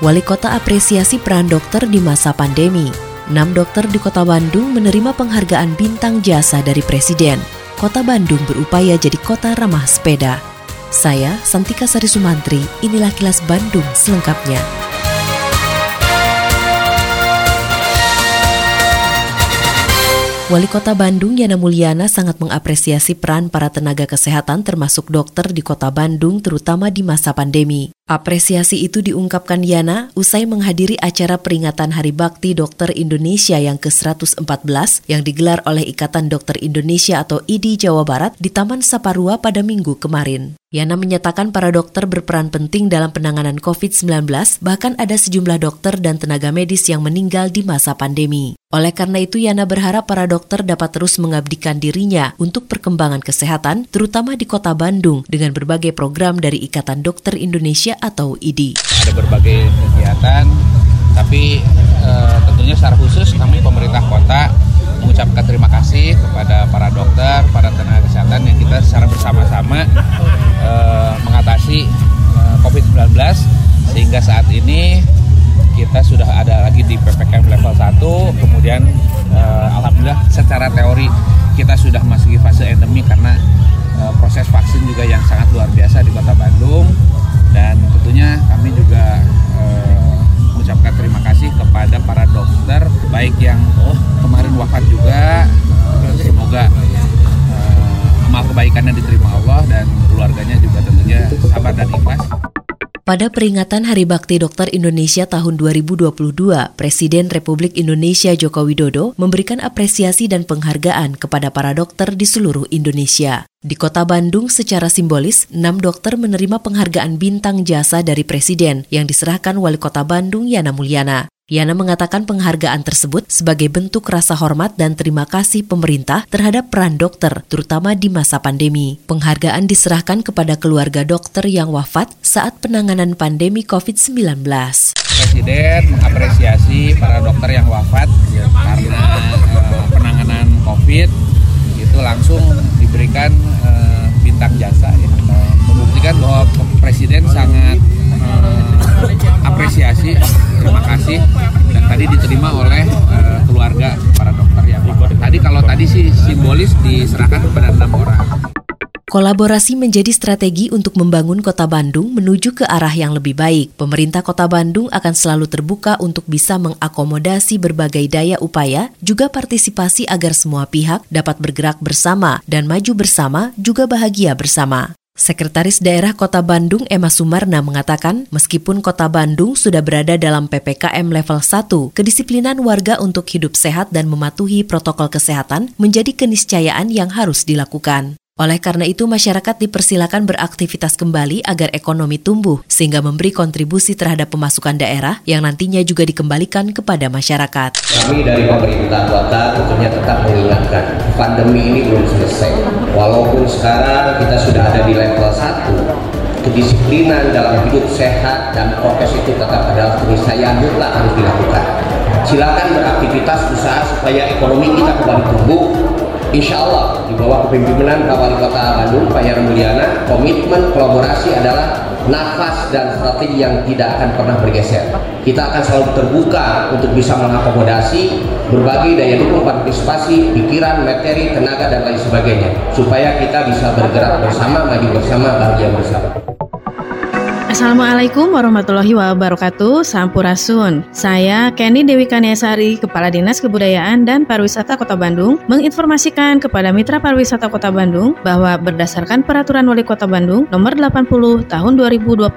Wali Kota apresiasi peran dokter di masa pandemi. Enam dokter di Kota Bandung menerima penghargaan bintang jasa dari Presiden. Kota Bandung berupaya jadi kota ramah sepeda. Saya, Santika Sari Sumantri, inilah kilas Bandung selengkapnya. Wali Kota Bandung Yana Mulyana sangat mengapresiasi peran para tenaga kesehatan termasuk dokter di Kota Bandung terutama di masa pandemi. Apresiasi itu diungkapkan Yana usai menghadiri acara peringatan Hari Bakti Dokter Indonesia yang ke-114 yang digelar oleh Ikatan Dokter Indonesia atau IDI Jawa Barat di Taman Saparua pada minggu kemarin. Yana menyatakan para dokter berperan penting dalam penanganan COVID-19, bahkan ada sejumlah dokter dan tenaga medis yang meninggal di masa pandemi. Oleh karena itu, Yana berharap para dokter dapat terus mengabdikan dirinya untuk perkembangan kesehatan, terutama di kota Bandung, dengan berbagai program dari Ikatan Dokter Indonesia atau IDI. Ada berbagai kegiatan, tapi e, tentunya secara khusus kami pemerintah kepada para dokter, para tenaga kesehatan yang kita secara bersama-sama uh, mengatasi uh, eh, COVID-19 sehingga saat ini kita sudah ada lagi di PPKM level 1 kemudian uh, Alhamdulillah secara teori kita sudah masuk fase endemi karena uh, proses vaksin juga yang sangat luar biasa di kota Bandung. Dan tentunya kami juga uh, mengucapkan terima kasih kepada para dokter baik yang oh, kemarin wafat juga semoga uh, amal kebaikannya diterima Allah dan keluarganya juga tentunya sabar dan ikhlas. Pada peringatan Hari Bakti Dokter Indonesia tahun 2022, Presiden Republik Indonesia Joko Widodo memberikan apresiasi dan penghargaan kepada para dokter di seluruh Indonesia. Di kota Bandung secara simbolis, enam dokter menerima penghargaan bintang jasa dari Presiden yang diserahkan Wali Kota Bandung Yana Mulyana. Yana mengatakan penghargaan tersebut sebagai bentuk rasa hormat dan terima kasih pemerintah terhadap peran dokter, terutama di masa pandemi. Penghargaan diserahkan kepada keluarga dokter yang wafat saat penanganan pandemi COVID-19. Presiden mengapresiasi para dokter yang wafat karena uh, penanganan COVID itu langsung diberikan uh, bintang jasa ya, uh, membuktikan bahwa Presiden sangat apresiasi terima kasih dan tadi diterima oleh uh, keluarga para dokter yang tadi kalau tadi sih simbolis diserahkan kepada enam orang Kolaborasi menjadi strategi untuk membangun kota Bandung menuju ke arah yang lebih baik. Pemerintah kota Bandung akan selalu terbuka untuk bisa mengakomodasi berbagai daya upaya, juga partisipasi agar semua pihak dapat bergerak bersama dan maju bersama, juga bahagia bersama. Sekretaris Daerah Kota Bandung Emma Sumarna mengatakan, meskipun Kota Bandung sudah berada dalam PPKM level 1, kedisiplinan warga untuk hidup sehat dan mematuhi protokol kesehatan menjadi keniscayaan yang harus dilakukan. Oleh karena itu, masyarakat dipersilakan beraktivitas kembali agar ekonomi tumbuh, sehingga memberi kontribusi terhadap pemasukan daerah yang nantinya juga dikembalikan kepada masyarakat. Kami dari pemerintah kota tentunya tetap mengingatkan, pandemi ini belum selesai. Walaupun sekarang kita sudah ada di level 1, kedisiplinan dalam hidup sehat dan prokes itu tetap adalah keniscayaan mutlak harus dilakukan. Silakan beraktivitas usaha supaya ekonomi kita kembali tumbuh, Insya Allah di bawah kepemimpinan Pak Wali Kota Bandung Pak Yara Mulyana komitmen kolaborasi adalah nafas dan strategi yang tidak akan pernah bergeser. Kita akan selalu terbuka untuk bisa mengakomodasi berbagai daya dukung partisipasi, pikiran, materi, tenaga dan lain sebagainya supaya kita bisa bergerak bersama, maju bersama, bahagia bersama. Assalamualaikum warahmatullahi wabarakatuh. Sampurasun. Saya Kenny Dewi Kaniasari Kepala Dinas Kebudayaan dan Pariwisata Kota Bandung Menginformasikan kepada Mitra Pariwisata Kota Bandung Bahwa berdasarkan Peraturan Wali Kota Bandung Nomor 80 Tahun 2022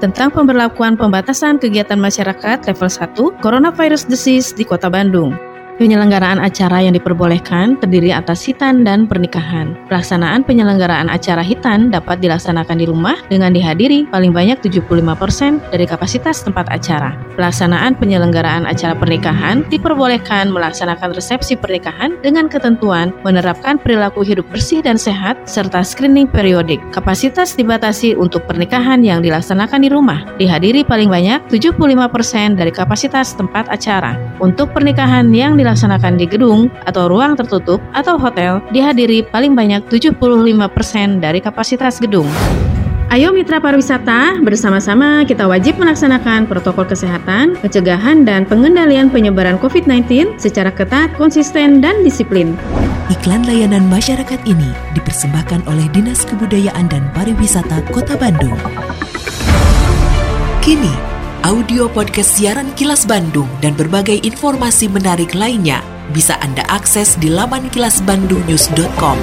Tentang pemberlakuan pembatasan kegiatan masyarakat level 1 Coronavirus Disease di Kota Bandung Penyelenggaraan acara yang diperbolehkan terdiri atas hitan dan pernikahan. Pelaksanaan penyelenggaraan acara hitan dapat dilaksanakan di rumah dengan dihadiri paling banyak 75% dari kapasitas tempat acara. Pelaksanaan penyelenggaraan acara pernikahan diperbolehkan melaksanakan resepsi pernikahan dengan ketentuan menerapkan perilaku hidup bersih dan sehat serta screening periodik. Kapasitas dibatasi untuk pernikahan yang dilaksanakan di rumah, dihadiri paling banyak 75% dari kapasitas tempat acara. Untuk pernikahan yang di gedung atau ruang tertutup atau hotel dihadiri paling banyak 75% dari kapasitas gedung. Ayo mitra pariwisata, bersama-sama kita wajib melaksanakan protokol kesehatan, pencegahan dan pengendalian penyebaran COVID-19 secara ketat, konsisten, dan disiplin. Iklan layanan masyarakat ini dipersembahkan oleh Dinas Kebudayaan dan Pariwisata Kota Bandung. Kini, audio podcast siaran Kilas Bandung dan berbagai informasi menarik lainnya bisa Anda akses di laman kilasbandungnews.com.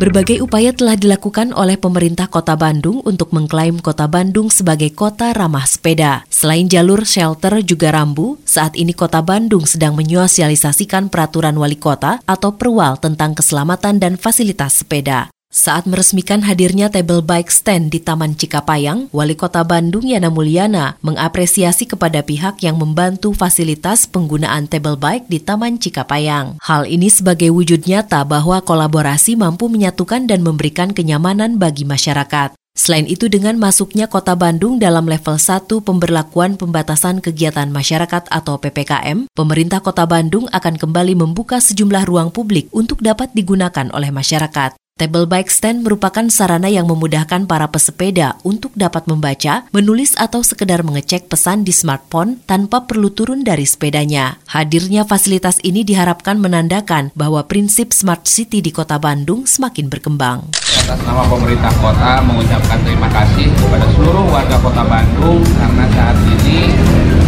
Berbagai upaya telah dilakukan oleh pemerintah Kota Bandung untuk mengklaim Kota Bandung sebagai kota ramah sepeda. Selain jalur shelter juga rambu, saat ini Kota Bandung sedang menyosialisasikan peraturan wali kota atau perwal tentang keselamatan dan fasilitas sepeda. Saat meresmikan hadirnya table bike stand di Taman Cikapayang, Wali Kota Bandung Yana Mulyana mengapresiasi kepada pihak yang membantu fasilitas penggunaan table bike di Taman Cikapayang. Hal ini sebagai wujud nyata bahwa kolaborasi mampu menyatukan dan memberikan kenyamanan bagi masyarakat. Selain itu dengan masuknya Kota Bandung dalam level 1 pemberlakuan pembatasan kegiatan masyarakat atau PPKM, pemerintah Kota Bandung akan kembali membuka sejumlah ruang publik untuk dapat digunakan oleh masyarakat. Table bike stand merupakan sarana yang memudahkan para pesepeda untuk dapat membaca, menulis atau sekedar mengecek pesan di smartphone tanpa perlu turun dari sepedanya. Hadirnya fasilitas ini diharapkan menandakan bahwa prinsip smart city di kota Bandung semakin berkembang. Atas nama pemerintah kota mengucapkan terima kasih kepada seluruh warga kota Bandung karena saat ini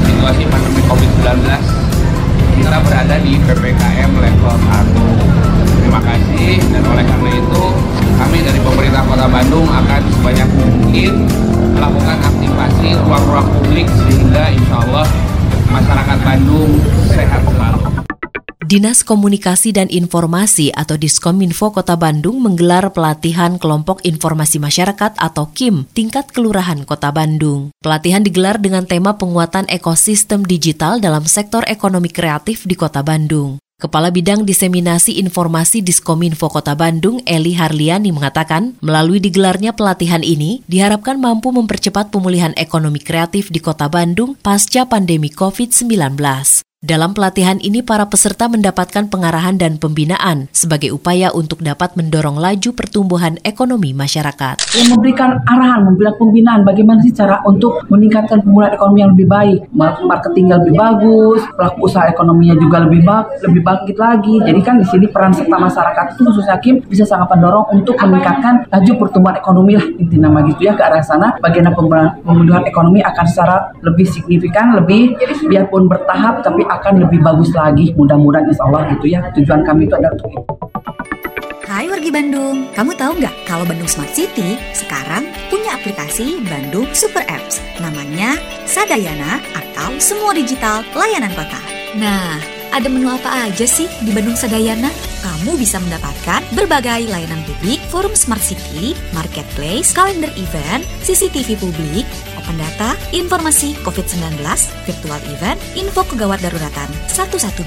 situasi pandemi COVID-19 kita berada di PPKM level 1 melakukan aktivasi ruang-ruang publik sehingga insya Allah masyarakat Bandung sehat selalu. Dinas Komunikasi dan Informasi atau Diskominfo Kota Bandung menggelar pelatihan kelompok informasi masyarakat atau KIM tingkat kelurahan Kota Bandung. Pelatihan digelar dengan tema penguatan ekosistem digital dalam sektor ekonomi kreatif di Kota Bandung. Kepala Bidang Diseminasi Informasi Diskominfo Kota Bandung, Eli Harliani mengatakan, melalui digelarnya pelatihan ini, diharapkan mampu mempercepat pemulihan ekonomi kreatif di Kota Bandung pasca pandemi COVID-19. Dalam pelatihan ini, para peserta mendapatkan pengarahan dan pembinaan sebagai upaya untuk dapat mendorong laju pertumbuhan ekonomi masyarakat. Yang memberikan arahan, memberikan pembinaan bagaimana sih cara untuk meningkatkan pemulihan ekonomi yang lebih baik, marketingnya lebih bagus, pelaku usaha ekonominya juga lebih baik, lebih bangkit lagi. Jadi kan di sini peran serta masyarakat itu khususnya Kim bisa sangat mendorong untuk meningkatkan laju pertumbuhan ekonomi lah inti nama gitu ya ke arah sana. Bagaimana pemulihan ekonomi akan secara lebih signifikan, lebih biarpun bertahap tapi akan lebih bagus lagi. Mudah-mudahan insya Allah gitu ya. Tujuan kami itu adalah untuk itu. Hai wargi Bandung, kamu tahu nggak kalau Bandung Smart City sekarang punya aplikasi Bandung Super Apps namanya Sadayana atau Semua Digital Layanan Kota. Nah, ada menu apa aja sih di Bandung Sadayana? Kamu bisa mendapatkan berbagai layanan publik, forum Smart City, marketplace, kalender event, CCTV publik, open data, informasi COVID-19, virtual event, info kegawat daruratan 112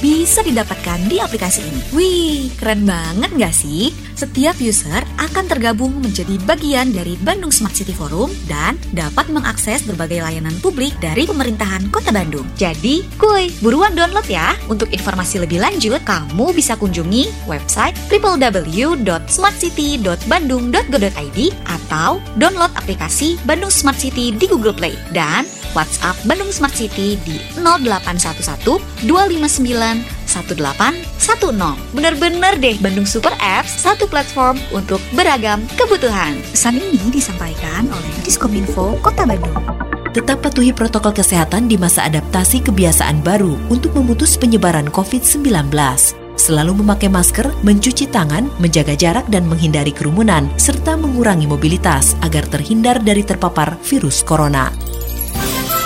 bisa didapatkan di aplikasi ini. Wih, keren banget gak sih? Setiap user akan tergabung menjadi bagian dari Bandung Smart City Forum dan dapat mengakses berbagai layanan publik dari pemerintahan Kota Bandung. Jadi, kuy, buruan download ya. Untuk informasi lebih lanjut, kamu bisa kunjungi website www.smartcity.bandung.go.id atau download aplikasi Bandung Smart City di Google Play dan WhatsApp Bandung Smart City di 0811 259 1810. Bener-bener deh Bandung Super Apps, satu platform untuk beragam kebutuhan. Pesan ini disampaikan oleh Diskominfo Kota Bandung. Tetap patuhi protokol kesehatan di masa adaptasi kebiasaan baru untuk memutus penyebaran COVID-19 selalu memakai masker, mencuci tangan, menjaga jarak dan menghindari kerumunan, serta mengurangi mobilitas agar terhindar dari terpapar virus corona.